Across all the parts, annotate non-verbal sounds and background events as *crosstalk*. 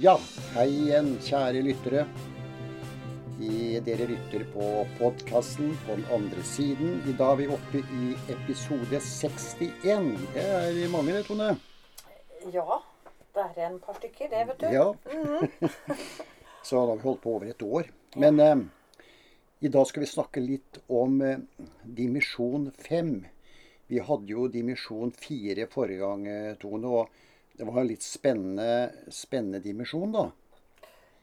Ja, hei igjen, kjære lyttere. I, dere lytter på podkasten på den andre siden. I dag er vi oppe i episode 61. Det er mange, det, Tone. Ja, det er en par stykker, det, vet du. Ja. *laughs* Så da har vi holdt på over et år. Men eh, i dag skal vi snakke litt om eh, dimensjon 5. Vi hadde jo dimensjon 4 forrige gang, eh, Tone. Og det var en litt spennende, spennende dimensjon, da.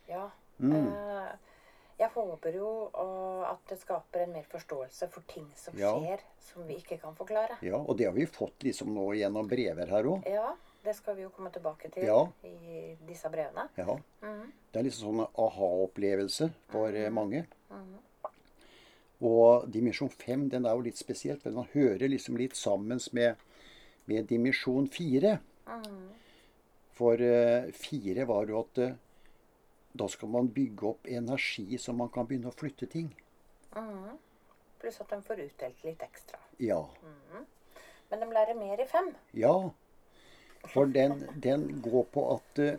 Ja. Mm. Eh, jeg håper jo eh, at det skaper en mer forståelse for ting som Ja. skjer, som vi ikke kan forklare. Ja, Og det har vi fått liksom nå gjennom brever her òg. Ja, det skal vi jo komme tilbake til Ja. i disse brevene. Ja. Mm. Det er liksom sånn aha-opplevelse for mm. mange. Mm. Og dimensjon 5 den er jo litt spesielt, for den hører liksom litt sammen med, med dimensjon 4. For fire 4 var jo at eh, da skal man bygge opp energi så man kan begynne å flytte ting. Mm. Pluss at de får utdelt litt ekstra. Ja. Men de lærer mer i fem. Ja. For den, den går på at uh,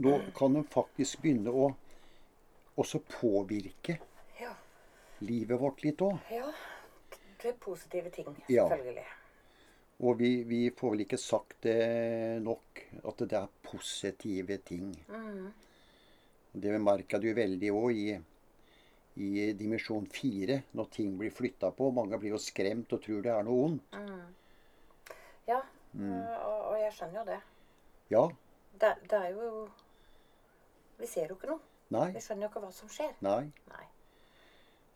nå kan de faktisk begynne å også påvirke Ja. livet vårt litt òg. ja. Det er positive ting, Ja. Og vi, vi får vel ikke sagt det nok, at det er positive ting. Mm. Det merka du veldig òg i, i dimensjon fire, når ting blir flytta på. Mange blir jo skremt og tror det er noe ondt. Ja, Mm. og, og jeg skjønner jo det. Ja. det. Det er jo Vi ser jo ikke noe. Nei. Vi skjønner jo ikke hva som skjer. Nei. Nei.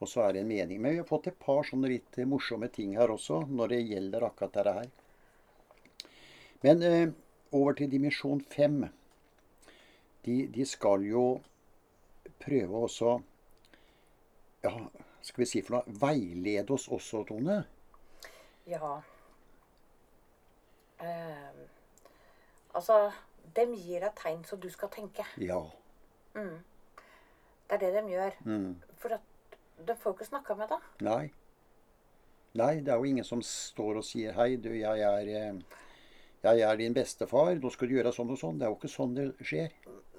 Og så er det en mening. Men vi har fått et par sånne litt morsomme ting her også, når det gjelder akkurat dette her. Men eh, over til dimensjon fem. De, de skal jo prøve også Ja, skal vi si for noe Veilede oss også, Tone. Ja. Eh, altså Dem gir deg tegn så du skal tenke. Ja. Det er det de gjør. Mm. For at de får ikke snakka med deg. Nei. Nei, det er jo ingen som står og sier 'Hei, du, jeg er, eh, jeg er din bestefar. Nå skal du gjøre sånn og sånn.' Det er jo ikke sånn det skjer.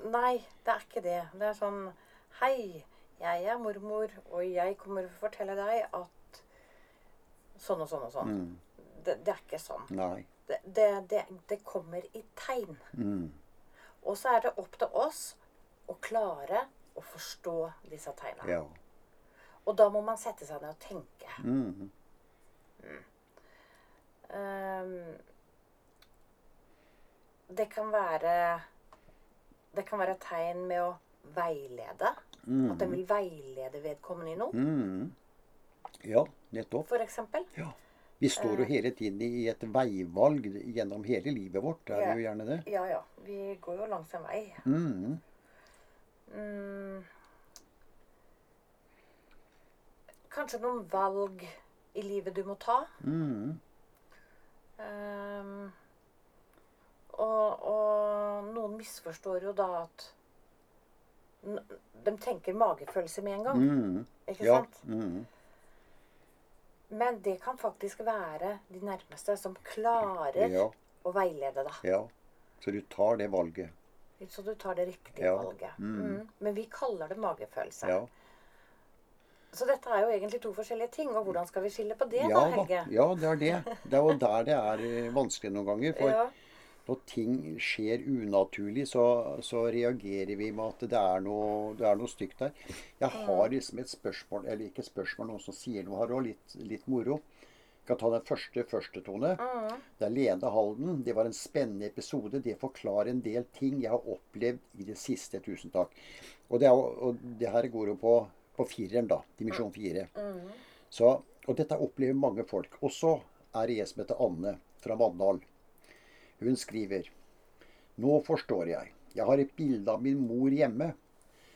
Nei, det er ikke det. Det er sånn Hei, jeg er mormor, og jeg kommer til å fortelle deg at sånn og sånn og sånn. Det, det er ikke sånn. Nei. Det, det, det, det kommer i tegn. Mm. Og så er det opp til oss å klare å forstå disse tegnene. Ja. Og da må man sette seg ned og tenke. Mm. Ehm, det kan være Det kan være tegn med å veilede. At den vil veilede vedkommende i noe, Mm. Ja, nettopp. for eksempel. Ja. Vi står jo hele tiden i et veivalg gjennom hele livet vårt. Er Det er jo gjerne det. Ja, ja. Vi går jo langs en vei. Mm. Mm. Kanskje noen valg i livet du må ta. Mm. Um, og, og noen misforstår jo da at De tenker magefølelse med en gang. Mm. Ikke Ja. sant? Mm. Men det kan faktisk være de nærmeste som klarer Ja. å veilede deg. ja. Så du tar det valget. Så du tar det riktige Ja. valget. Mm. Men vi kaller det magefølelse. Ja. Så dette er jo egentlig to forskjellige ting. Og hvordan skal vi skille på det, Ja da. Helge? Ja, det er det. Det er jo der det er eh, vanskelig noen ganger. For Ja. når ting skjer unaturlig, så, så reagerer vi med at det er noe, det er noe stygt der. Jeg har liksom et spørsmål, eller ikke et spørsmål, noen som sier noe her òg, litt, litt moro. Jeg kan ta den første første, Tone. Det er Lene Halden. Det var en spennende episode. Det forklarer en del ting jeg har opplevd i det siste. Tusen takk. Og det, er, og det her går jo på, på fireren, da. Dimensjon fire. Så, og dette opplever mange folk. Og så er det en som heter Anne fra Mandal. Hun skriver Nå forstår jeg. Jeg har et bilde av min mor hjemme.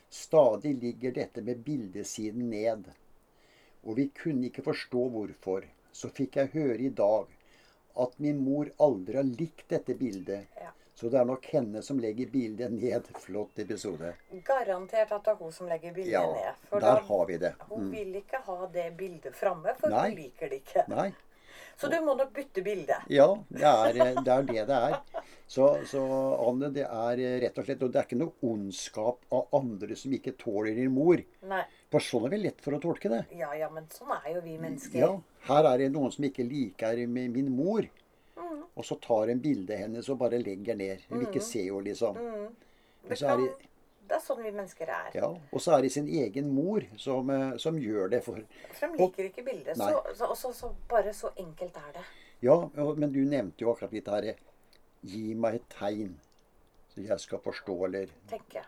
Stadig ligger dette med bildesiden ned. Og vi kunne ikke forstå hvorfor. Så fikk jeg høre i dag at min mor aldri har likt dette bildet. Ja. Så det er nok henne som legger bildet ned. *laughs* Flott episode. Garantert at det er hun som legger bildet Ja, ned. For der da, har vi det. hun Mm. vil ikke ha det bildet framme, for Nei. hun liker det ikke. Nei. Så du må nok bytte bilde. Ja, det er det er det, det er. Så, så Anne, det er rett og slett Og det er ikke noe ondskap av andre som ikke tåler din mor. Nei. For sånn er vi lett for å tolke det. Ja, ja, men sånn er jo vi mennesker. Ja, Her er det noen som ikke liker min mor. Og så tar en bilde hennes og bare legger ned. Hun vil ikke se henne, liksom. Det, så er kan, det- det er sånn vi mennesker er. Ja, Og så er det sin egen mor som, eh, som gjør det for For de liker ikke bildet. Nei. Så, så, så, så bare så enkelt er det. Ja, men du nevnte jo akkurat dette her Gi meg et tegn, så jeg skal forstå eller Tenke.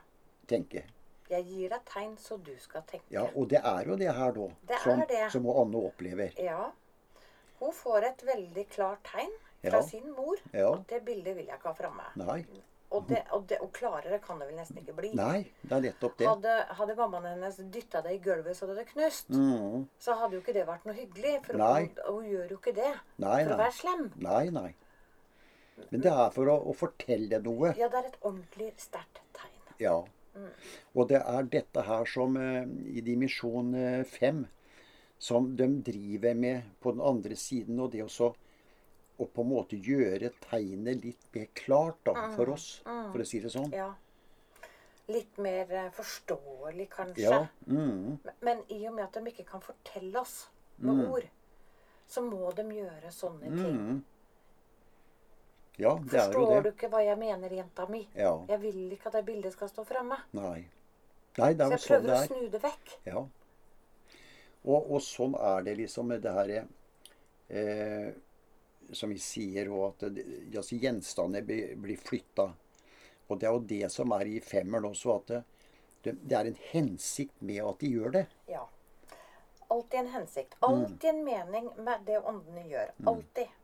tenke. Jeg gir deg tegn, så du skal tenke. Ja, Og det er jo det her, da, Det som, er det. som Anne opplever. Ja. Hun får et veldig klart tegn fra Ja. sin mor. Ja. Og det bildet vil jeg ikke ha framme. Og, det, og, det, og klarere kan det vel nesten ikke bli. Nei, det er nettopp det. Hadde, hadde mammaen hennes dytta det i gulvet så det hadde knust, Mm. så hadde jo ikke det vært noe hyggelig. For hun, hun gjør jo ikke det Nei, for å være slem. Nei, nei. Men det er for å, å fortelle noe. Ja, det er et ordentlig sterkt tegn. Ja. Og det er dette her som eh, i dimensjon eh, fem som de driver med på den andre siden. Og det også å på en måte gjøre tegnet litt mer klart da, for oss, for å si det sånn. Ja. Litt mer eh, forståelig, kanskje. Ja. Mm, Men- i og med at de ikke kan fortelle oss med ord, så må de gjøre sånne ting. mm. ja, det er jo Forstår du ikke hva jeg mener, jenta mi? Ja. Jeg vil ikke at det bildet skal stå framme. Nei. Nei, det Så er Så jeg sånn prøver det å er. snu det vekk. Ja. Og, og sånn er det liksom med det her eh, Som vi sier og at det, altså, gjenstander blir, flytta. Og det er jo det som er i femmeren også, at det, det, det er en hensikt med at de gjør det. Ja. Alltid en hensikt. Mm. Alltid en mening med det åndene gjør. Alltid.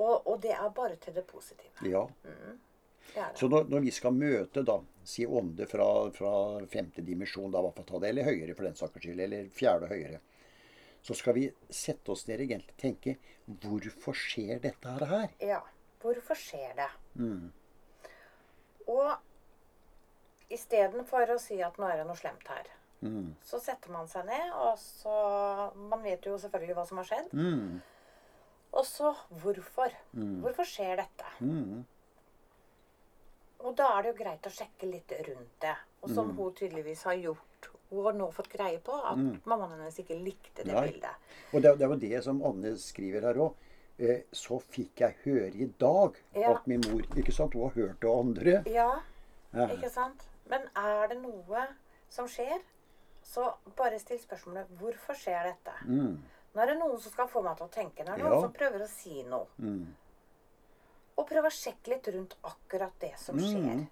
Og, og det er bare til det positive. Ja. Det er det. Så når, når vi skal møte da, si ånde fra, fra femte dimensjon, da, hva får ta det, eller høyere for den saks skyld, eller fjerde høyere, så skal vi sette oss ned og egentlig tenke hvorfor skjer dette her? her? Ja. Hvorfor skjer det? Mm. Og istedenfor å si at nå er det noe slemt her, Mm. så setter man seg ned, og så Man vet jo selvfølgelig hva som har skjedd. Mm. Og så hvorfor? Hvorfor skjer dette? Mm. Og da er det jo greit å sjekke litt rundt det. Og som hun tydeligvis har gjort. Hun har nå fått greie på at mammaen hennes ikke likte det Nei. bildet. Og det, det jo det som Anne skriver her òg. Eh, så fikk jeg høre i dag Ja. at min mor Ikke sant? Hun har hørt det andre. Ja, Ja. ikke sant? Men er det noe som skjer, så bare still spørsmålet hvorfor skjer dette? Mm. Nå er det noen som skal få meg til å tenke. Nå er det Ja. noen som prøver å si noe. Mm. Og prøve å sjekke litt rundt akkurat det som Mm. skjer.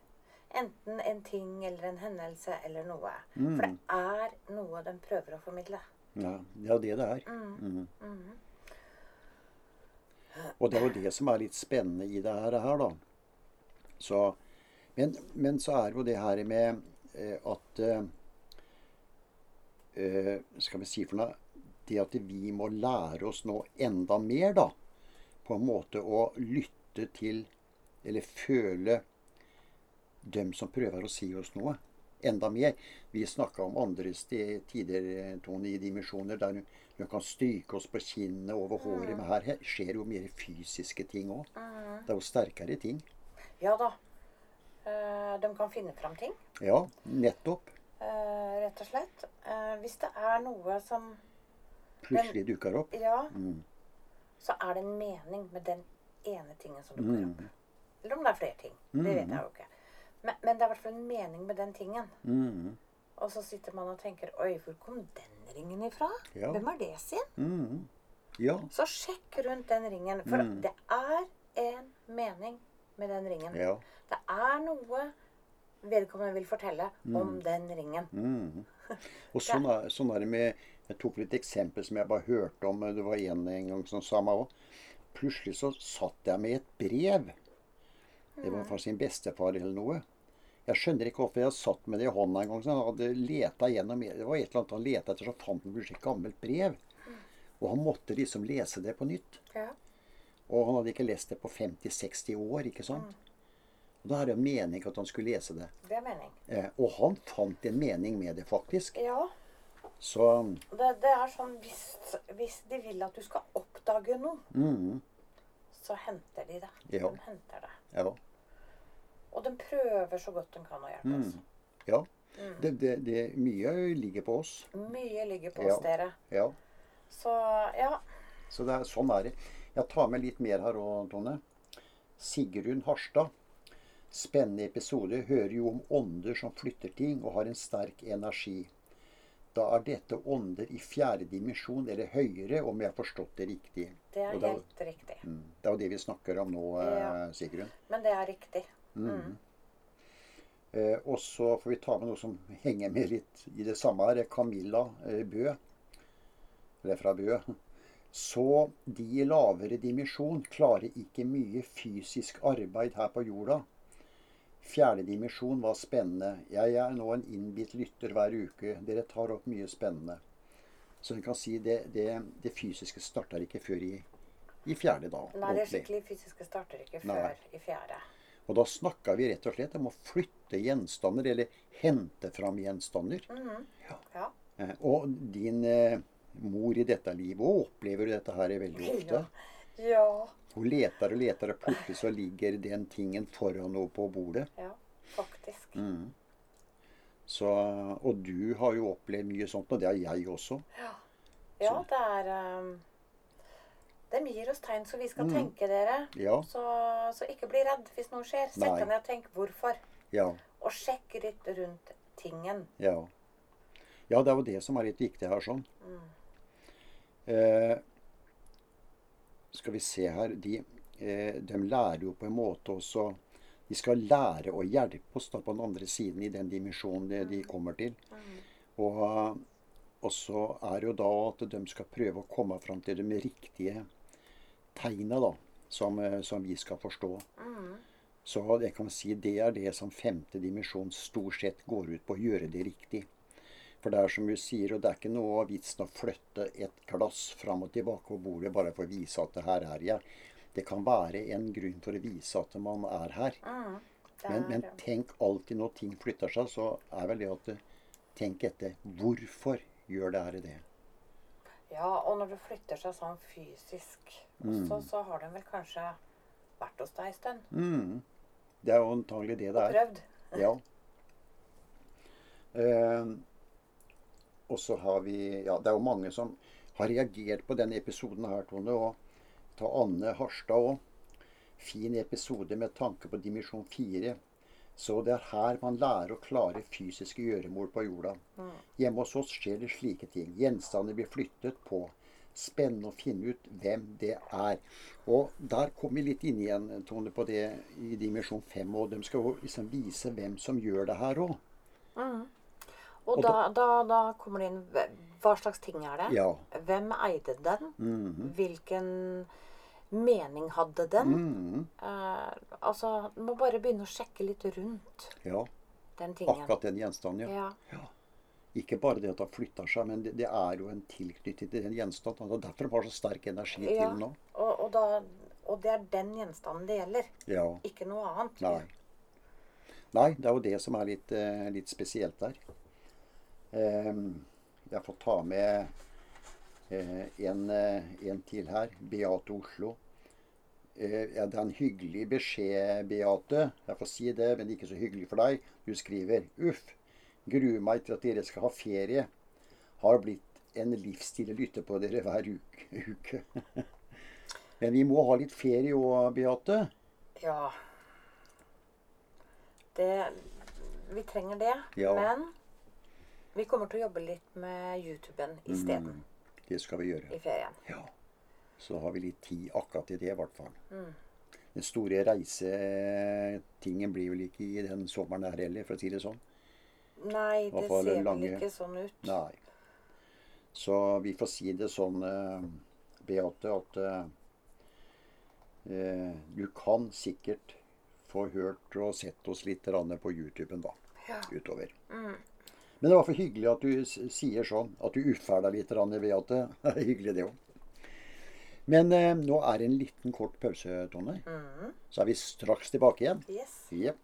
Enten en ting eller en hendelse eller noe. Mm. For det er noe de prøver å formidle. Ja, det er det det er. Mm. Og det er jo det som er litt spennende i det her, her da. Så, men, men så er jo det her med eh, at eh, Skal vi si for noe Det at vi må lære oss nå enda mer, da. På en måte å lytte til Eller føle dem som prøver å si oss noe. Enda mer. Vi snakka om andre tider, Tone, i dimensjoner der hun, kan stryke oss på kinnet over håret. Men her skjer jo mer fysiske ting òg. Det er jo sterkere ting. Ja da. Eh, De kan finne fram ting, Ja, nettopp. eh, rett og slett. Eh, Hvis det er noe som Plutselig dukker opp. Ja, Mm. så er det en mening med den ene tingen som dukker Mm. opp. Eller om det er flere ting. Det vet jeg jo ikke. Men, men det er i hvert fall en mening med den tingen. Mm. Og så sitter man og tenker Oi, hvor kom den ringen ifra? Ja. Hvem er det sin? Mm. Ja. Så sjekk rundt den ringen. For Mm. det er en mening med den ringen. Ja. Det er noe vedkommende vil fortelle om den ringen. Mm. Og *laughs* sånn er, sånn er det med Jeg tok litt eksempel som jeg bare hørte om. Det var en en gang som sa meg òg. Plutselig så satt jeg med et brev. Det var fra sin bestefar eller noe. Jeg skjønner ikke hvorfor jeg satt med det i hånda en gang. Så han hadde leta gjennom Det var et eller annet han leta etter, så fant han plutselig et gammelt brev. Og han måtte liksom lese det på nytt. Ja. Og han hadde ikke lest det på 50-60 år, ikke sant? Og Da er det meningen at han skulle lese det. Det er mening. Eh, og han fant en mening med det, faktisk. Ja. Så Det, det er sånn hvis, hvis de vil at du skal oppdage noe, mm, så henter de det. Ja. De henter det. ja. Og de prøver så godt de kan å hjelpe oss. ja. Det, det, det, mye ligger på oss. Mye ligger på Ja. oss, dere. Ja. Så ja. Så det er, sånn er det. Jeg tar med litt mer her òg, Tone. Sigrun Harstad. Spennende episode. Hører jo om ånder som flytter ting og har en sterk energi. Da er dette ånder i fjerde dimensjon eller høyere, om jeg har forstått det riktig. Det er da- helt riktig. Mm, Det er jo det vi snakker om nå, eh, Ja. Sigrun. Men det er riktig. Mm. Eh, og så får vi ta med noe som henger med litt i det samme her. Camilla eh, Bø. Det er fra Bø. Så de i lavere dimensjon klarer ikke mye fysisk arbeid her på jorda. Fjerde dimensjon var spennende. Jeg er nå en innbitt lytter hver uke. Dere tar opp mye spennende. Så vi kan si det, det, det fysiske starter ikke før i, i fjerde, da. Nei, det skikkelig fysiske starter ikke Nei. før i fjerde. Og da snakka vi rett og slett om å flytte gjenstander, eller hente fram gjenstander. Ja. Ja. Og din eh, mor i dette livet hun opplever du dette her veldig ofte. Ja. Hun leter og leter, og plutselig så ligger den tingen foran henne på bordet. Ja, faktisk. Mm. Så, og du har jo opplevd mye sånt, og det har jeg også. Ja, det er um, De gir oss tegn, så vi skal Mm. tenke, dere. Ja, Så, så ikke bli redd hvis noe skjer. Sett deg ned og tenk hvorfor. ja, Og sjekk litt rundt tingen. ja. Ja, det er jo det som er litt viktig her, sånn. Eh, skal vi se her de, eh, de lærer jo på en måte også De skal lære å hjelpe oss da på den andre siden i den dimensjonen de, de kommer til. Og, og så er det jo da at de skal prøve å komme fram til de riktige tegna, da. Som, eh, som vi skal forstå. Så jeg kan si det er det som femte dimensjon stort sett går ut på. Å gjøre det riktig. For det er som du sier, og det er ikke noe vitsen å flytte et glass fram og tilbake på bordet bare for å vise at det her er jeg. Det kan være en grunn for å vise at man er her. Mm. Men, er, men tenk alltid når ting flytter seg, så er vel det at det- Tenk etter. Hvorfor gjør det her det? Ja, og når du flytter seg sånn fysisk også, så har den vel kanskje vært hos deg en stund. Mm. Det er jo antagelig det det Og er. prøvd. *laughs* Ja. Eh, og så har vi Ja, det er jo mange som har reagert på denne episoden her, Tone. Og ta Anne Harstad òg. Fin episode med tanke på dimensjon fire. Så det er her man lærer å klare fysiske gjøremål på jorda. Hjemme hos oss skjer det slike ting. Gjenstander blir flyttet på. Spennende å finne ut hvem det er. Og der kom vi litt inn igjen, Tone, på det i dimensjon 5. Og de skal jo liksom vise hvem som gjør det her òg. Og, Og da, da, da kommer det inn hva- slags ting er det? Ja. Hvem eide den? Mhm. Hvilken mening hadde den? Mm. Eh, altså, Du må bare begynne å sjekke litt rundt Ja. den tingen. Akkurat den gjenstanden, ja. Ja. Ikke bare det at det flytter seg, men det, det er jo en tilknytning til den gjenstanden. Og derfor har har så sterk energi Ja. til nå. Og, og, da, og det er den gjenstanden det gjelder. Ja. Ikke noe annet. Nei. Nei, det er jo det som er litt, eh, litt spesielt der. Um, jeg får ta med en, eh, en til her. Beate Oslo. Eh, ja, det er en hyggelig beskjed, Beate. Jeg får si det, men ikke så hyggelig for deg. Du skriver Uff. Gruer meg til at dere skal ha ferie. Har blitt en livsstil å lytte på dere hver uke. *laughs* men vi må ha litt ferie òg, Beate. Ja. Det Vi trenger det. Ja. Men vi kommer til å jobbe litt med YouTuben isteden. Mm, det skal vi gjøre. I ferien. Ja. Så har vi litt tid akkurat til det, i hvert fall. Den store reisetingen blir vel ikke i den sommeren her heller, for å si det sånn. Nei, det ser vel lange- ikke sånn ut. Nei. Så vi får si det sånn, eh, Beate, at eh, du kan sikkert få hørt og sett oss litt på YouTuben da, Ja. utover. Men det var for hyggelig at du sier sånn, at du utferda litt, grann, Beate. Det *laughs* er hyggelig det òg. Men eh, nå er det en liten kort pause, Tonje. Så er vi straks tilbake igjen. Yes. Jepp.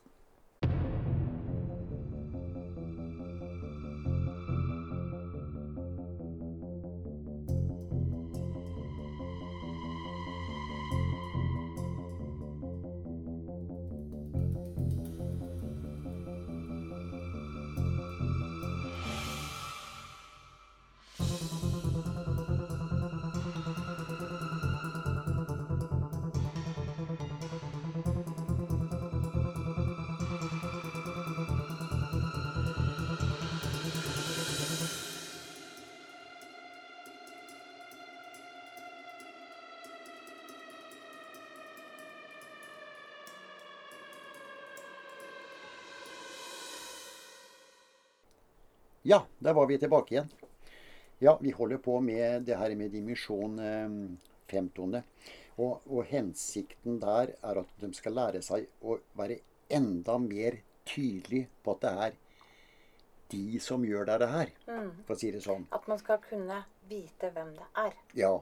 Ja, der var vi tilbake igjen. Ja, vi holder på med det her med dimensjon eh, femtone. Og, og hensikten der er at de skal lære seg å være enda mer tydelig på at det er de som gjør det her, for å si det sånn. At man skal kunne vite hvem det er. Ja.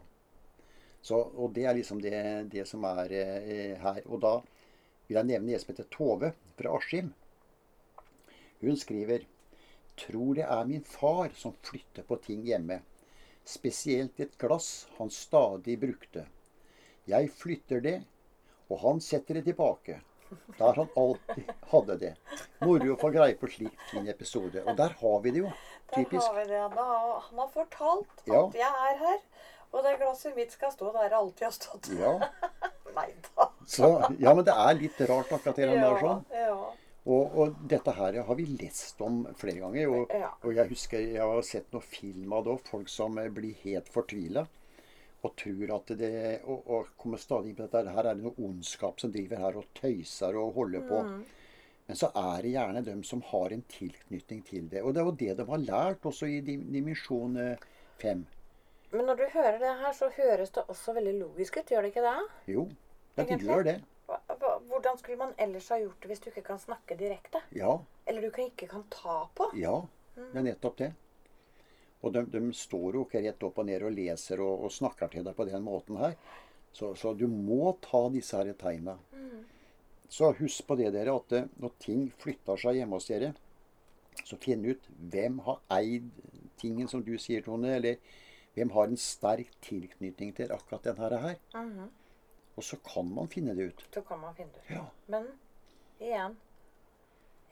Så, og det er liksom det, det som er eh, her. Og da vil jeg nevne en som heter Tove fra Askim. Hun skriver Tror det er min far som flytter på ting hjemme. Spesielt et glass han stadig brukte. Jeg flytter det, og han setter det tilbake. Der han alltid hadde det. Moro å få greie på slik fin episode. Og der har vi det jo. Typisk. Der har vi det. Da, han har fortalt Ja. at jeg er her. Og det glasset mitt skal stå der det alltid har stått. Ja. *laughs* Nei da. Så, ja, men det er litt rart akkurat det der sånn. ja. Og, og dette her har vi lest om flere ganger. Og, og jeg husker jeg har sett noen film av det òg. Folk som eh, blir helt fortvila. Og tror at det Og, og kommer stadig inn på dette. Her er det noe ondskap som driver her og tøyser og holder på. Mm. Men så er det gjerne dem som har en tilknytning til det. Og det er jo det de har lært også i dimensjon 5. Men når du hører det her, så høres det også veldig logisk ut, gjør det ikke det? Jo, det gjør det. Hvordan skulle man ellers ha gjort det hvis du ikke kan snakke direkte? Ja. Eller du kan- ikke kan ta på? Ja, det er nettopp det. Og de, de står jo ikke rett opp og ned og leser og, og snakker til deg på den måten her. Så, så du må ta disse her tegna. Så husk på det, dere, at det, når ting flytter seg hjemme hos dere, så finn ut hvem har eid tingen som du sier, Tone, eller hvem har en sterk tilknytning til akkurat denne her. Mhm. Og så kan man finne det ut. Så kan man finne det ut. Ja. Men igjen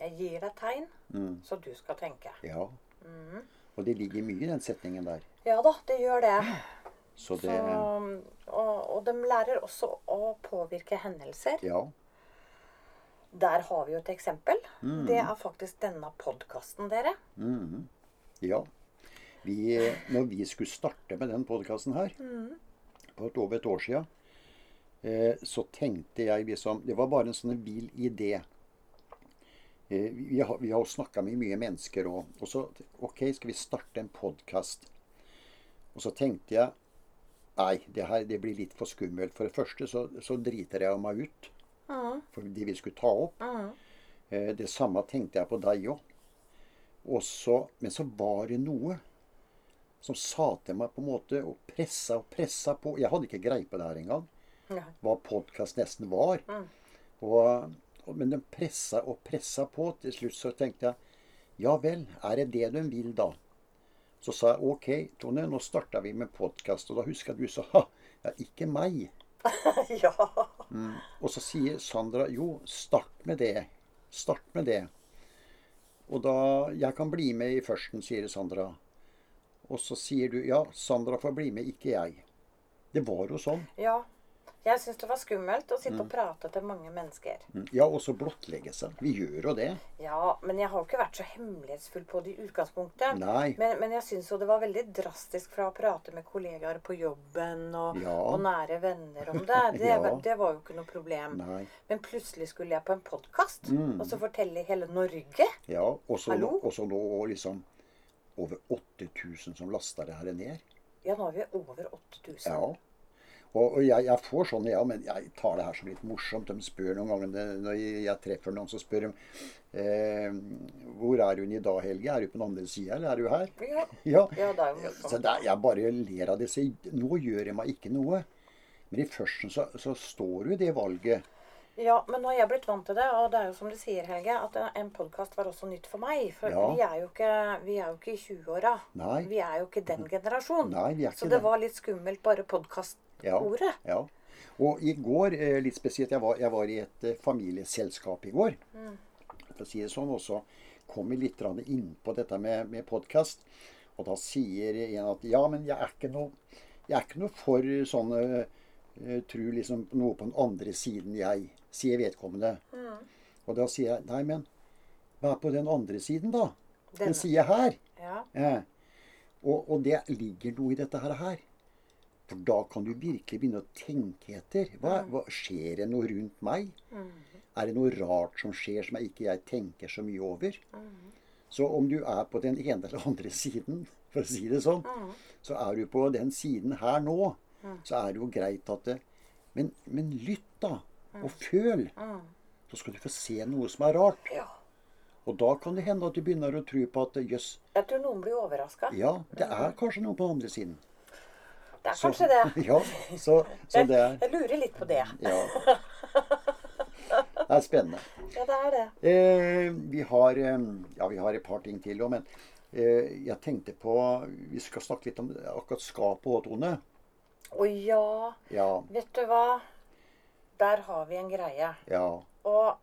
Jeg gir deg tegn, Mm. så du skal tenke. Ja. Og det ligger mye i den setningen der. Ja da, det gjør det. *clears throat* Så Så, og, og de lærer også å påvirke hendelser. Ja. Der har vi jo et eksempel. Mm. Det er faktisk denne podkasten, dere. Mhm. Ja. Vi, når vi skulle starte med den podkasten her, på et, over et år eh, så tenkte jeg liksom Det var bare en sånn vill idé. Eh, vi, har, vi har snakka med mye mennesker òg. Og så OK, skal vi starte en podkast? Og så tenkte jeg Nei, det her det blir litt for skummelt. For det første så, så driter jeg meg ut. For de vi skulle ta opp. Eh, Det samme tenkte jeg på deg òg. Men så var det noe som sa til meg på en måte og pressa og pressa på. Jeg hadde ikke greie på det her engang, Ja. hva podkast nesten var. Mm. Og, og, men de pressa og pressa på. Til slutt så tenkte jeg ja vel, er det det de vil da? Så sa jeg OK, Tone, nå starta vi med podkast. Og da husker jeg du sa ha, ja, ikke meg. *laughs* ja. Og så sier Sandra jo, start med det. Start med det. Og da Jeg kan bli med i førsten, sier Sandra. Og så sier du ja, Sandra får bli med, ikke jeg. Det var jo sånn. ja. Jeg syns det var skummelt å sitte Mm. og prate til mange mennesker. Ja, og så blottlegge seg. Vi gjør jo det. Ja, men jeg har jo ikke vært så hemmelighetsfull på det i utgangspunktet. Nei. Men, men jeg syns jo det var veldig drastisk fra å prate med kollegaer på jobben og, Ja. og nære venner om det. *laughs* Det, Ja. var- det var jo ikke noe problem. Nei. Men plutselig skulle jeg på en podkast Mm. og så fortelle hele Norge. Ja, og så nå liksom over 8000 som lasta det her ned. Ja, nå er vi over 8000. Ja. Og, og jeg, jeg får sånn, ja, men jeg tar det her som litt morsomt. De spør noen ganger når jeg, treffer noen, så spør de eh, Hvor er hun i dag, Helge? Er du på den andre sida, eller er du her? Ja. *laughs* Ja. Ja, det er jo Så morsomt. det, er- jeg bare ler av det. Så nå gjør jeg meg ikke noe. Men i førsten så, så står jo det valget. Ja, men nå har jeg blitt vant til det, og det er jo som du sier, Helge, at en podkast var også nytt for meg. For Ja. vi, er jo ikke, vi er jo ikke i 20-åra. Vi er jo ikke den generasjonen. Nei, vi er Så det den. var litt skummelt, bare podkastordet. Ja. ja. Og i går, eh, litt spesielt, jeg var, jeg var i et eh, familieselskap i går. For å si det sånn. Og så kom vi litt innpå inn på dette med, med podkast. Og da sier en at ja, men jeg er ikke noe, jeg er ikke noe for sånne uh, Tro liksom noe på den andre siden jeg, sier vedkommende. Og da sier jeg nei, men hva er på den andre siden, da? Den Den- sier her. Ja. Ja. Og, og det ligger noe i dette her. For da kan du virkelig begynne å tenke etter. Hva, hva, skjer det noe rundt meg? Er det noe rart som skjer som jeg ikke jeg tenker så mye over? Så om du er på den ene eller andre siden, for å si det sånn, så er du på den siden her nå, så er det jo greit at det, men, men lytt, da. Og føl. Så skal du få se noe som er rart. Ja. Og da kan det hende at du begynner å tro på at jøss, Jeg tror noen blir overraska. ja, det er kanskje noe på den andre siden. Det er Så- kanskje det. *laughs* Ja, så, så det er Jeg lurer litt på det. Ja. *laughs* Det er spennende. Ja, det er det. Eh, vi, har, ja, vi har et par ting til òg, men eh, jeg tenkte på Vi skal snakke litt om akkurat skapet òg, Tone. Å ja, Ja. vet du hva? Der har vi en greie. Ja. Og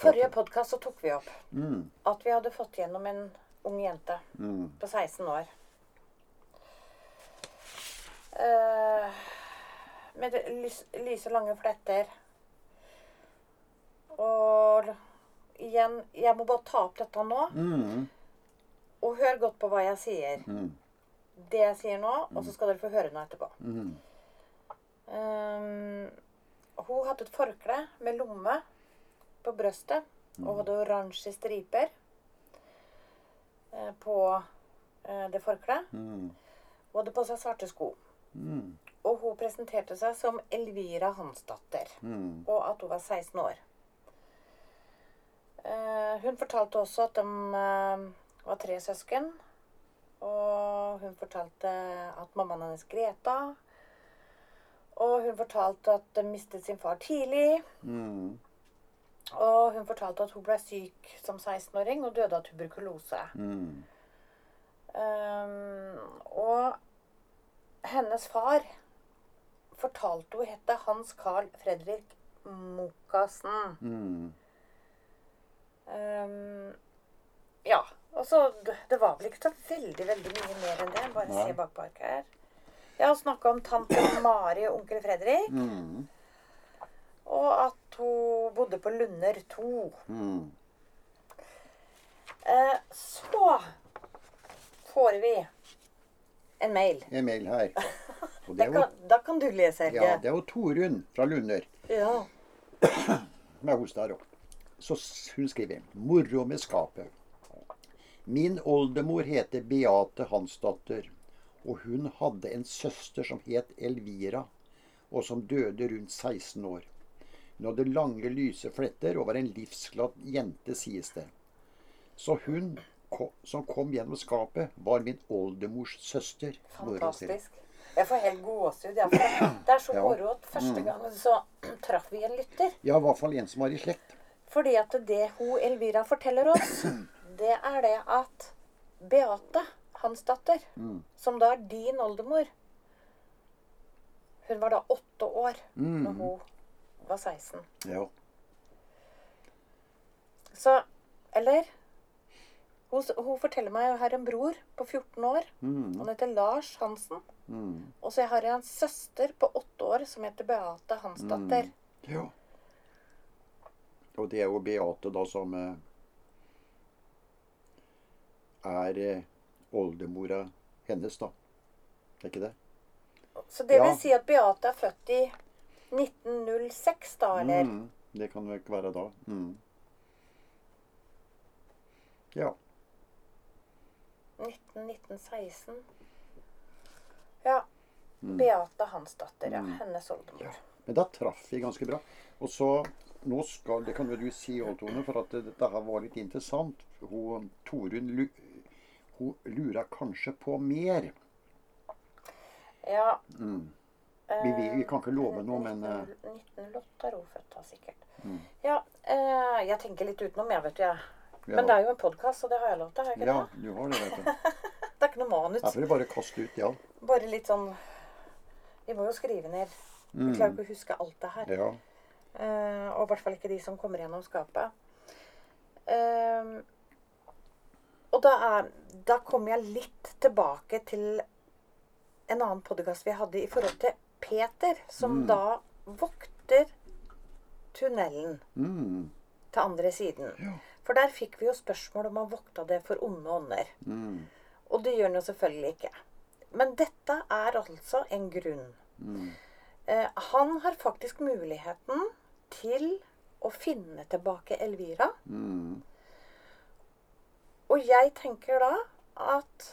forrige podkast så tok vi opp Mm, at vi hadde fått gjennom en ung jente mm, på 16 år. Eh, med lys, lyse, lange fletter. Og igjen, jeg må bare ta opp dette nå. mm, Og hør godt på hva jeg sier. mm, Det jeg sier nå, og så skal dere få høre noe etterpå. mm, Um, hun hadde et forkle med lomme på brøstet og hadde oransje striper eh, på det forkleet. mm, Hun hadde på seg svarte sko. Mm, Og hun presenterte seg som Elvira Hansdatter, mm, og at hun var 16 år. Eh, hun fortalte også at de eh, var tre søsken. Og hun fortalte at mammaen hennes Greta. Og hun fortalte at de mistet sin far tidlig. mm, Og hun fortalte at hun ble syk som 16-åring og døde av tuberkulose. mm, Um, og hennes far fortalte hun het Hans Carl Fredrik Mokassen. mm. Um, ja. Og så det- var vel ikke så veldig veldig mye mer enn det. Bare Nei. se bak på her. Jeg har snakka om tante Mari og onkel Fredrik. mm, Og at hun bodde på Lunder 2. mm. Eh, så får vi en mail. En mail her. *laughs* Er kan, da kan du lese, Helge. ja, det er jo Torunn fra Lunder. Ja. som er hos der òg. Så hun skriver 'Moro med skapet'. Min oldemor heter Beate Hansdatter, og hun hadde en søster som het Elvira, og som døde rundt 16 år. Hun hadde lange, lyse fletter og var en livsglad jente, sies det. Så hun som kom gjennom skapet, var min oldemors søster. Fantastisk. Jeg får helt gåsehud. Det er så moro at første gang så *clears throat* traff vi en lytter. Ja, i hvert fall en som var i slekt. Fordi at det hun Elvira forteller oss, *clears throat* det er det at Beate, hans datter, Mm. som da er din oldemor Hun var da åtte år Mm. når hun var 16. Ja. Så Eller hun, hun forteller meg jeg har en bror på 14 år. Mm. Han heter Lars Hansen. Mm. Og så har jeg en søster på åtte år som heter Beate Hansdatter. Ja. Og det er jo Beate da som eh, er eh, oldemora hennes, da. Er ikke det? Så det Ja. vil si at Beate er født i 1906, da, eller? Mm, det kan vel ikke være da. Mm. Ja. 1916. Ja. Mm. Beate Hansdatter, ja. Hennes oldemor. Men da traff vi ganske bra. Og så nå skal, Det kan jo du si, Odd Tone, for at dette her var litt interessant. Hun, Torunn hun lurer kanskje på mer. Ja. Mm. Vi, vi, vi kan ikke love noe, men eh, 1908 er hun født, da, sikkert. Mm. Ja. Eh, jeg tenker litt utenom, jeg, vet du. Jeg. Ja. Men det er jo en podkast, så det har jeg lov til. har jeg ikke Ja, det? du har det, vet du. *laughs* Det er ikke noe manus. Her får du bare kaste ut, ja. Bare litt sånn Vi må jo skrive ned. Vi klarer ikke å huske alt det her. ja. Uh, og i hvert fall ikke de som kommer gjennom skapet. Uh, og da, er, da kommer jeg litt tilbake til en annen podkast vi hadde i forhold til Peter, som da vokter tunnelen Mm. til andre siden. Ja. For der fikk vi jo spørsmål om han vokta det for onde ånder. Mm. Og det gjør han jo selvfølgelig ikke. Men dette er altså en grunn. Mm. Eh, han har faktisk muligheten til å finne tilbake Elvira. Mm. Og jeg tenker da at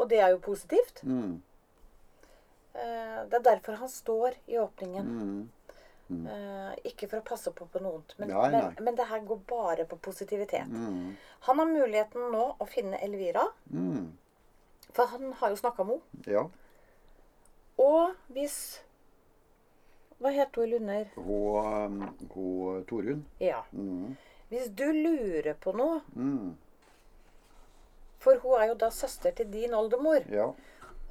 Og det er jo positivt. Mm. Eh, det er derfor han står i åpningen. Mm. Eh, ikke for å passe på på noe vondt, men, Nei, nei. men, men det her går bare på positivitet. Mm. Han har muligheten nå å finne Elvira, Mm. for han har jo snakka med henne. Ja. Og hvis Hva het hun i Lunder? Hun, um, hun Torunn. Ja. Mm. Hvis du lurer på noe Mm. For hun er jo da søster til din oldemor. Ja.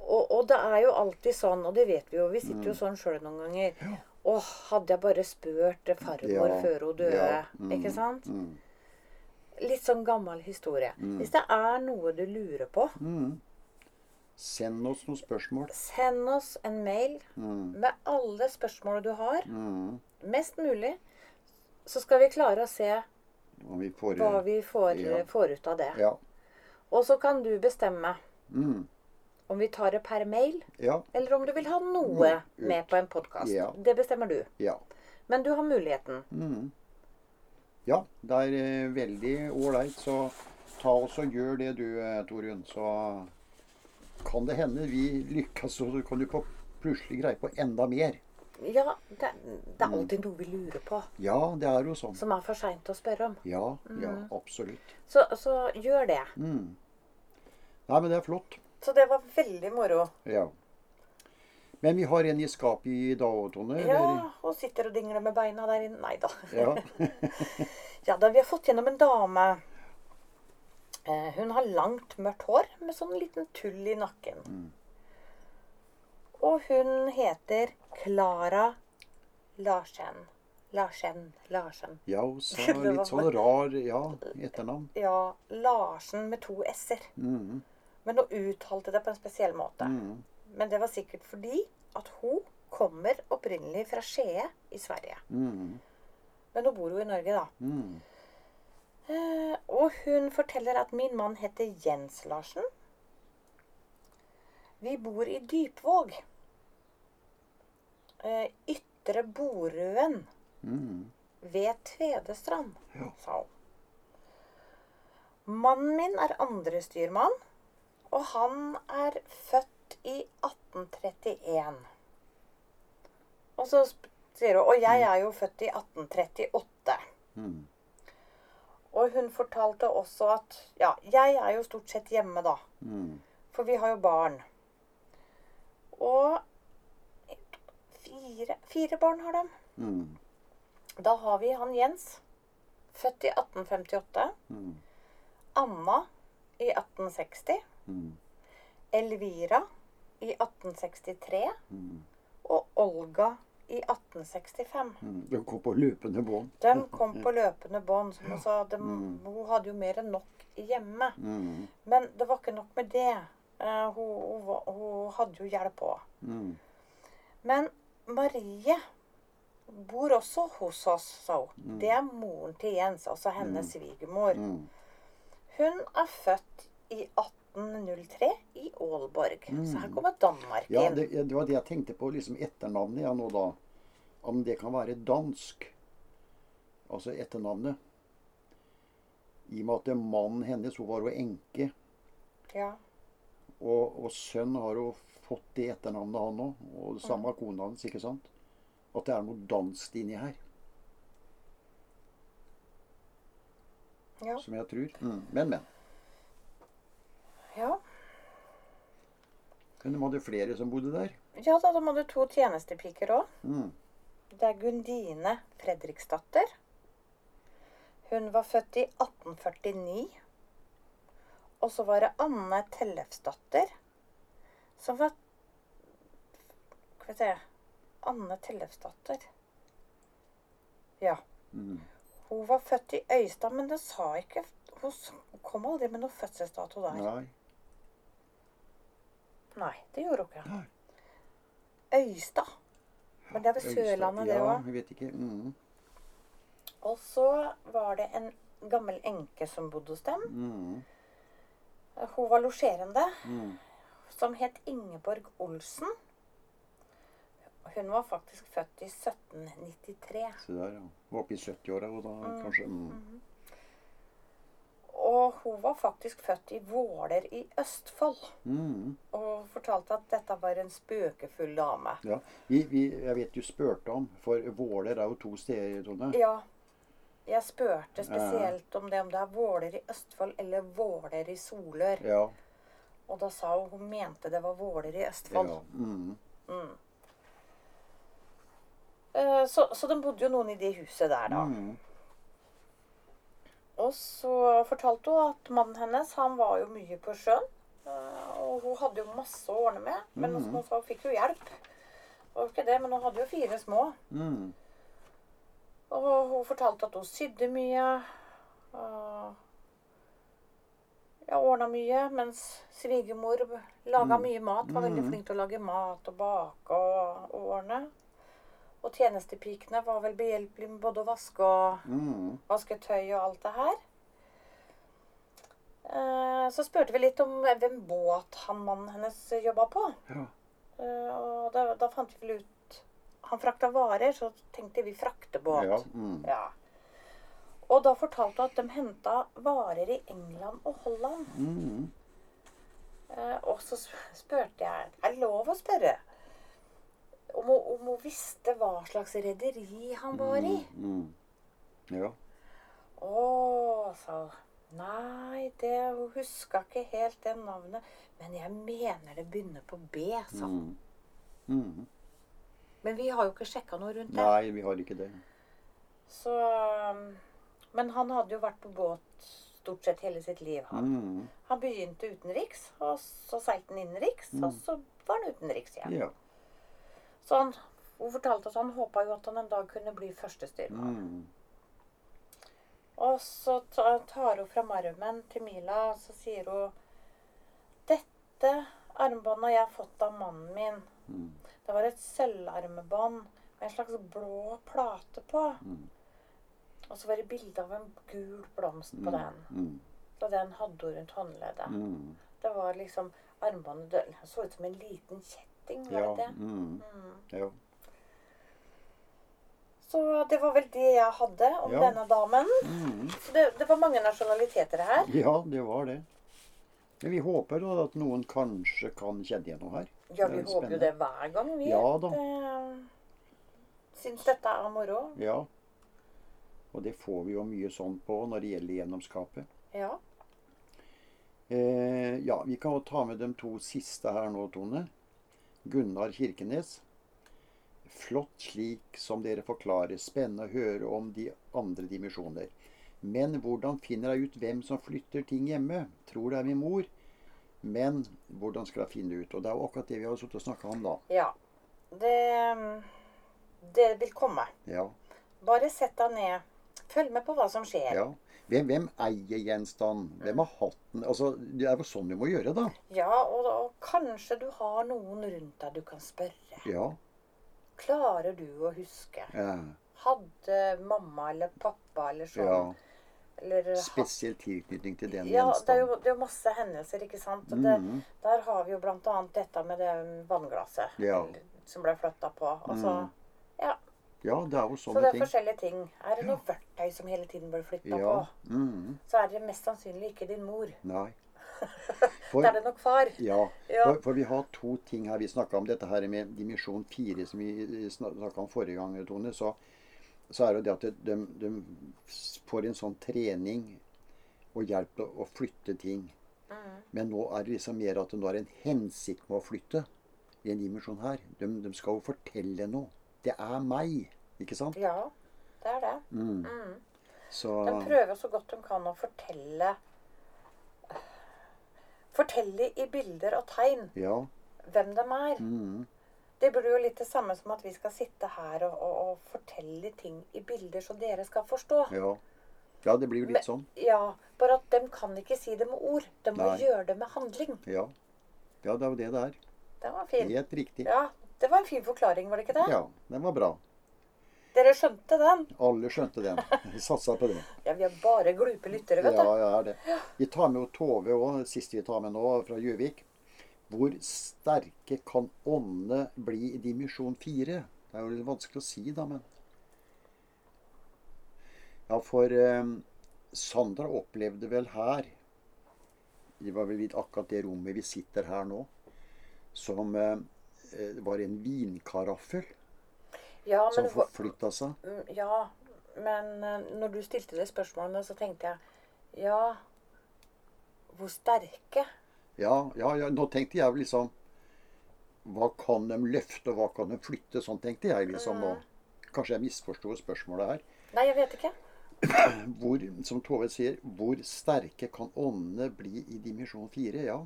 Og, og det er jo alltid sånn, og det vet vi jo, vi sitter jo sånn sjøl noen ganger. Å, hadde jeg bare spurt farmor Ja, før hun døde. ja, mm, Ikke sant? Mm. Litt sånn gammel historie. Hvis det er noe du lurer på, Mm. Send oss noen spørsmål. send oss en mail Mm. med alle spørsmålene du har. Mm. Mest mulig. Så skal vi klare å se Om vi får hva vi får, Ja. får ut av det. Ja. Og så kan du bestemme Mm. Om vi tar det per mail, Ja. eller om du vil ha noe Noe med på en podkast. Ja. Det bestemmer du. Ja. Men du har muligheten. Mm. Ja, det er eh, veldig ålreit. Så ta oss og gjør det du, eh, Torunn. Så kan det hende vi lykkes, og så kan du plutselig greie på enda mer. Ja, det, det er Mm. alltid noe vi lurer på, Ja, det er jo sånn. som er for seint å spørre om. Ja, ja, absolutt. Så, så gjør det. Mm. Nei, men det er flott. Så det var veldig moro. Ja. Men vi har en i skapet i dag òg, Tone? eller? Ja, og sitter og dingler med beina der inne. Nei da. Ja. *laughs* Ja da, vi har fått gjennom en dame. Eh, hun har langt, mørkt hår med sånn liten tull i nakken. Mm. Og hun heter Klara Larsen. Larsen, Larsen. ja, hun sa litt sånn rar ja, etternavn. Ja, Larsen med to s-er. Mm. Men hun uttalte det på en spesiell måte. Mm. Men det var sikkert fordi at hun kommer opprinnelig fra Skien i Sverige. Mm. Men nå bor hun i Norge, da. Mm. Eh, og hun forteller at min mann heter Jens Larsen. Vi bor i Dypvåg. Eh, Ytre Borøen Mm. ved Tvedestrand, Ja. sa hun. Mannen min er andrestyrmann, og han er født i 1831. Og så sier hun Og jeg er jo født i 1838. Mm. Og hun fortalte også at Ja, jeg er jo stort sett hjemme, da. Mm. For vi har jo barn. Og fire, fire barn har de. Mm. Da har vi han Jens, født i 1858. Mm. Anna i 1860. Mm. Elvira i 1863. Mm. Og Olga i 1865. Mm. De kom på løpende bånd. De kom på løpende bånd. Som hun sa, de, Mm. hun hadde jo mer enn nok hjemme. Mm. Men det var ikke nok med det. Uh, hun, hun, hun hadde jo hjelp òg. Men Marie bor også hos oss, sa hun. Det er moren til Jens, altså hennes svigermor. Hun er født i 1803 i Aalborg. Så her kommer Danmark inn. Ja, det, det var det jeg tenkte på, liksom etternavnet ja, nå da. Om det kan være dansk. Altså etternavnet. I og med at mannen hennes, hun var jo enke. Ja. Og, og sønn har jo fått det etternavnet, han òg. Og det samme kona hans, ikke sant? At det er noe dansk inni her, Ja. som jeg tror. Mm. Men, men. Ja. Men de hadde flere som bodde der. Ja da, de hadde to tjenestepiker òg. Mm. Det er Gundine Fredriksdatter. Hun var født i 1849. Og så var det Anne Tellefsdatter, som var Skal vi se Anne Tellefsdatter. Ja. Mm. Hun var født i Øystad, men det sa ikke Hun kom aldri med noe fødselsdato der. Nei. Nei, det gjorde hun ikke. Øystad. Men det er ved Sørlandet, det ja, jeg vet ikke. Mm. Og så var det en gammel enke som bodde hos dem. Mm. Hun var losjerende, Mm. som het Ingeborg Olsen. Hun var faktisk født i 1793. Se der, ja. Var oppe i 70-åra og da kanskje mm. Og hun hun var faktisk født i Våler i Østfold. Mm. Fortalte at dette var en spøkefull dame. Ja. Vi, vi, jeg vet du spurte om, for Våler er jo to steder, Tone. Ja. Jeg spurte spesielt om det, om det er Våler i Østfold eller Våler i Solør. Ja. Og da sa hun hun mente det var Våler i Østfold. ja. Mm. Mm. Så, så de bodde jo noen i det huset der, da. Mm. Og så fortalte hun at mannen hennes han var jo mye på sjøen. Eh, Og hun hadde jo masse å ordne med. Men mm. hun fikk jo hjelp. Og ikke det, men hun hadde jo fire små. Mm. Og hun fortalte at hun sydde mye. Og ja, ordna mye. Mens svigermor laga mye mat. Var veldig flink til å lage mat og bake og, og ordne. Og tjenestepikene var vel behjelpelige med både å vaske og Mm. vaske tøy og alt det her. Eh, Så spurte vi litt om hvem båt han mannen hennes jobba på. Ja. Eh, Og da, da fant vi vel ut Han frakta varer, så tenkte vi fraktebåt. Ja. Mm. Ja. Og da fortalte hun at de henta varer i England og Holland. Mm. Eh, og så sp- spurte jeg Er det lov å spørre? Om hun, om hun visste hva slags rederi han var i. Mm. Ja. Å, sa hun. Nei, det, huska ikke helt det navnet. Men jeg mener det begynner på B, sa. Mm. Mm. Men vi har jo ikke sjekka noe rundt det. Nei, vi har ikke det. Så, um, men han hadde jo vært på båt stort sett hele sitt liv. Han, Mm. han begynte utenriks, og så seilte han innenriks, og så var han utenriks igjen. Ja. Så han, hun fortalte at han håpa jo at han en dag kunne bli førstestyrmann. Mm. Og så tar hun fram armen til Mila, og så sier hun Dette armbåndet jeg har jeg fått av mannen min. Mm. Det var et sølvarmebånd med en slags blå plate på. Mm. Og så var det bilde av en gul blomst på den. Mm. Den hadde hun rundt håndleddet. Mm. Det var liksom armbåndet det så ut som en liten kjetting, var Ja. det det? Mm. ja. Så det var vel det jeg hadde om Ja. denne damen. Mm. Så det, det var mange nasjonaliteter her. Ja, det var det. Men vi håper da at noen kanskje kan kjenne igjen noe her. Ja, vi er håper jo det hver gang, vi. Ja da. Det, syns dette er moro. Ja. Og det får vi jo mye sånn på når det gjelder gjennomskapet. Ja. Eh, ja, vi kan jo ta med de to siste her nå, Tone. Gunnar Kirkenes. Flott slik som dere forklarer. Spennende å høre om de andre dimensjoner. Men hvordan finner jeg ut hvem som flytter ting hjemme? Tror det er min mor. Men hvordan skal jeg finne ut? Og det er jo akkurat det vi har sittet og snakka om da. ja. Det, det vil komme. Ja. Bare sett deg ned. Følg med på hva som skjer. ja. Hvem, hvem eier gjenstand? Hvem har hatt den? Altså, det er jo sånn du må gjøre, da. Ja, og, og kanskje du har noen rundt deg du kan spørre. Ja. Klarer du å huske? ja. Hadde mamma eller pappa eller sånn ja. eller, Spesiell tilknytning til den Ja, det er, jo, det er jo masse hendelser, ikke sant. Og Det, mm. der har vi jo blant annet dette med det vannglasset Ja. som ble flytta på. Altså, mm. ja. Ja, det er jo sånne ting. Så det er ting. forskjellige ting. Er det noe verktøy som hele tiden blir flytta Ja. på, mm. så er det mest sannsynlig ikke din mor. Nei. For, er det nok far. ja, Ja. for, for vi har to ting her. Vi snakka om dette her med dimensjon fire, som vi snakka om forrige gang, Tone. Så, så er det det at de, de får en sånn trening og hjelp til å flytte ting. Mm. Men nå er det liksom mer at nå er en hensikt med å flytte i en dimensjon her. De, de skal jo fortelle noe. Det er meg. Ikke sant? Ja, det er det. Mm. Mm. Så De prøver så godt de kan å fortelle Fortelle i bilder og tegn Ja. hvem de er. Mm. Det blir jo litt det samme som at vi skal sitte her og, og, og fortelle ting i bilder så dere skal forstå. Ja. ja, det blir jo litt sånn. Ja, bare at de kan ikke si det med ord. De må Nei. gjøre det med handling. Ja. ja, det er jo det det er. Den var fin. Helt riktig. Ja, det var en fin forklaring, var det ikke det? Ja, den var bra. Dere skjønte den? Alle skjønte den. Vi satsa på det. *laughs* Ja, vi er bare glupe lyttere, vet du. ja, er det. Vi tar med Tove òg, siste vi tar med nå, fra Gjøvik. Hvor sterke kan åndene bli i dimensjon fire? Det er jo litt vanskelig å si, da, men Ja, for eh, Sandra opplevde vel her Det var vel litt akkurat det rommet vi sitter her nå, som eh, eh, var en vinkaraffel Ja, som forflytta seg. Mm, ja, men eh, når du stilte det spørsmålet, så tenkte jeg Ja, hvor sterke? Ja, ja, ja, nå tenkte jeg liksom Hva kan de løfte, og hva kan de flytte? Sånn tenkte jeg liksom nå. Kanskje jeg misforsto spørsmålet her. Nei, jeg vet ikke. *clears throat* Hvor, som Tove sier, hvor sterke kan åndene bli i dimensjon fire? Ja.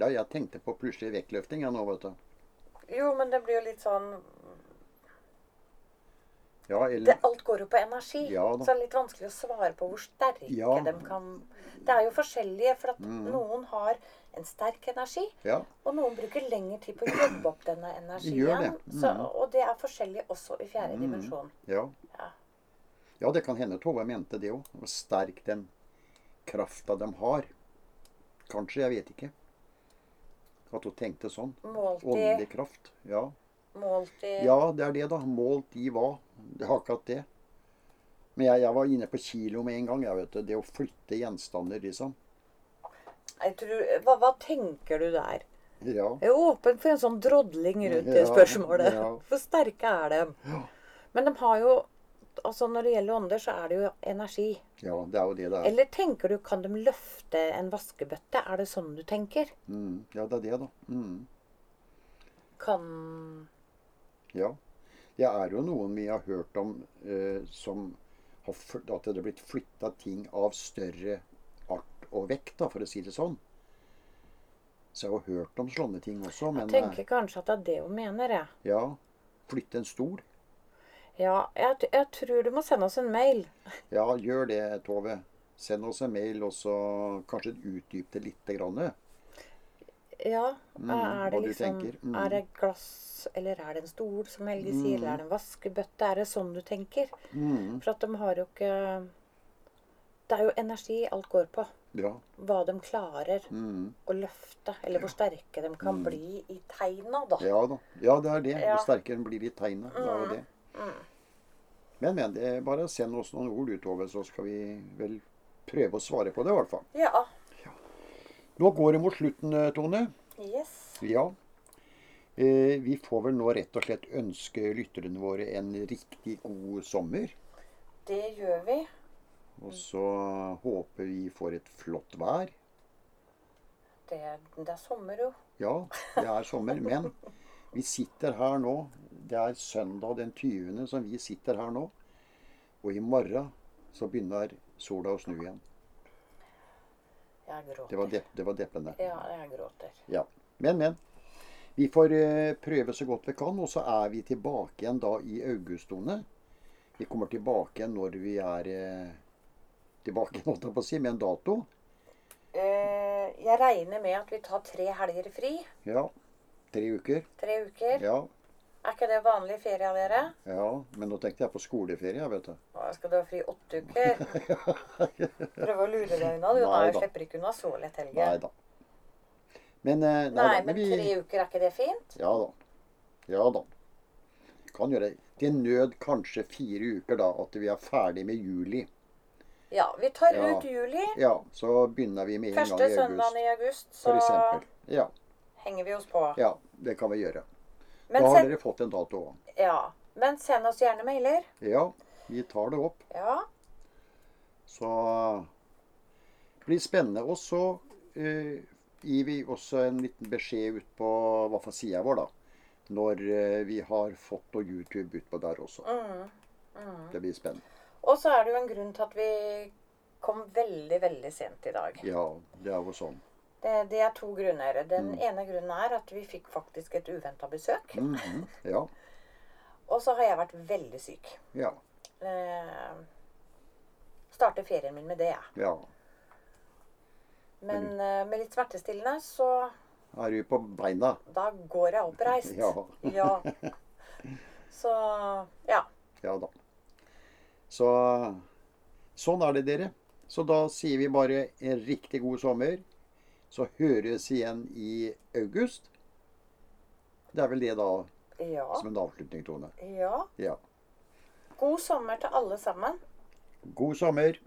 ja, jeg tenkte på plutselig vektløfting jeg nå, vet du. Jo, men det blir jo litt sånn Ja, det, Alt går jo på energi. Ja så det er litt vanskelig å svare på hvor sterke Ja. Mm. de kan Det er jo forskjellige, for at noen har en sterk energi, Ja. og noen bruker lengre tid på å jobbe opp denne energien. det. Mm. Så, og det er forskjellig også i fjerde dimensjon. Ja. Ja. ja, det kan hende Tove mente det òg. Hvor sterk den krafta de har. Kanskje, jeg vet ikke. At hun tenkte sånn. Åndelig kraft. Ja. Målt i ja, det er det, da. Målt i hva? Det er akkurat det. Men jeg, jeg var inne på kilo med en gang. jeg vet det. Å flytte gjenstander, liksom. jeg tror, hva, hva tenker du der? Ja. Jeg er åpen for en sånn drodling rundt det spørsmålet. ja. *laughs* Sterke er de? Ja. Men de har jo Altså Når det gjelder ånder, så er det jo energi. ja, det er jo det det er. Eller tenker du kan de løfte en vaskebøtte? Er det sånn du tenker? Mm. Ja, det er det, da. Mm. Kan Ja. Det er jo noen vi har hørt om eh, som har At det er blitt flytta ting av større art og vekt, da, for å si det sånn. Så jeg har hørt om sånne ting også, men Jeg tenker kanskje at det er det hun mener, jeg. eh, ja. Flytte en stol. Ja, jeg, jeg tror du må sende oss en mail. *laughs* Ja, gjør det, Tove. Send oss en mail, og så kanskje utdyp det lite grann. Ja, Mm, er det liksom. Mm. Er det glass, eller er det en stol, som Helge sier, eller er det en vaskebøtte? Er det sånn du tenker? Mm. For at de har jo ikke Det er jo energi alt går på. Ja. Hva de klarer Mm. å løfte, eller hvor sterke de kan bli i tegna, da. ja da. Ja, det er det. Ja. Hvor sterke de blir i tegnet. Det er jo det. Men, men. Det bare send oss noen ord utover, så skal vi vel prøve å svare på det, i hvert fall. Ja. Nå går det mot slutten, eh, Tone. Yes. Ja. Eh, vi får vel nå rett og slett ønske lytterne våre en riktig god sommer. Det gjør vi. Og så håper vi får et flott vær. Det, det er sommer, jo. Ja, det er sommer. Men vi sitter her nå. Det er søndag den 20. som vi sitter her nå. Og i morgen så begynner sola å snu igjen. Jeg gråter. Det var, depp, det var deppende. Ja, jeg gråter. Ja. Men, men. Vi får eh, prøve så godt vi kan, og så er vi tilbake igjen da i augustone. Vi kommer tilbake igjen når vi er eh, tilbake, *laughs* holdt jeg på å si, med en dato. Eh, jeg regner med at vi tar tre helger fri. Ja. Tre uker. Tre uker. Ja. Er ikke det vanlig ferie av dere? ja. Men nå tenkte jeg på skoleferie, vet du. Å, skal du ha fri åtte uker? Prøve å lure deg unna. Du *laughs* Nei da. slipper ikke unna så lett, Helge. Nei da. Men, eh, nei, Nei, da, men vi, tre uker, er ikke det fint? Ja da. Ja da. Kan gjøre det. Til nød kanskje fire uker, da. At vi er ferdig med juli. Ja, vi tar Ja. ut juli. Ja, så begynner vi med en Første gang i august. Første søndag i august, så. Ja, henger vi oss på. ja, det kan vi gjøre. Men, Da har send, dere fått en dato ja, men send oss gjerne mailer. Ja, vi tar det opp. Ja. Så det blir spennende. Og så uh, gir vi også en liten beskjed ut på hva for sida vår, da. Når uh, vi har fått noe YouTube utpå der også. Mm. Det blir spennende. Og så er det jo en grunn til at vi kom veldig, veldig sent i dag. Ja, det er jo sånn. Det, det er to grunner. Den Mm. ene grunnen er at vi fikk faktisk et uventa besøk. Mhm, Ja. *laughs* Og så har jeg vært veldig syk. Ja. Eh, starter ferien min med det, jeg. ja. Men eh, med litt smertestillende, så Er du på beina? da går jeg oppreist. *laughs* Ja. ja. Så ja. Ja da. Så sånn er det, dere. Så da sier vi bare en riktig god sommer. Så høres igjen i august. Det er vel det, da, Ja. som en avslutning, Tone. ja. Ja. God sommer til alle sammen. God sommer.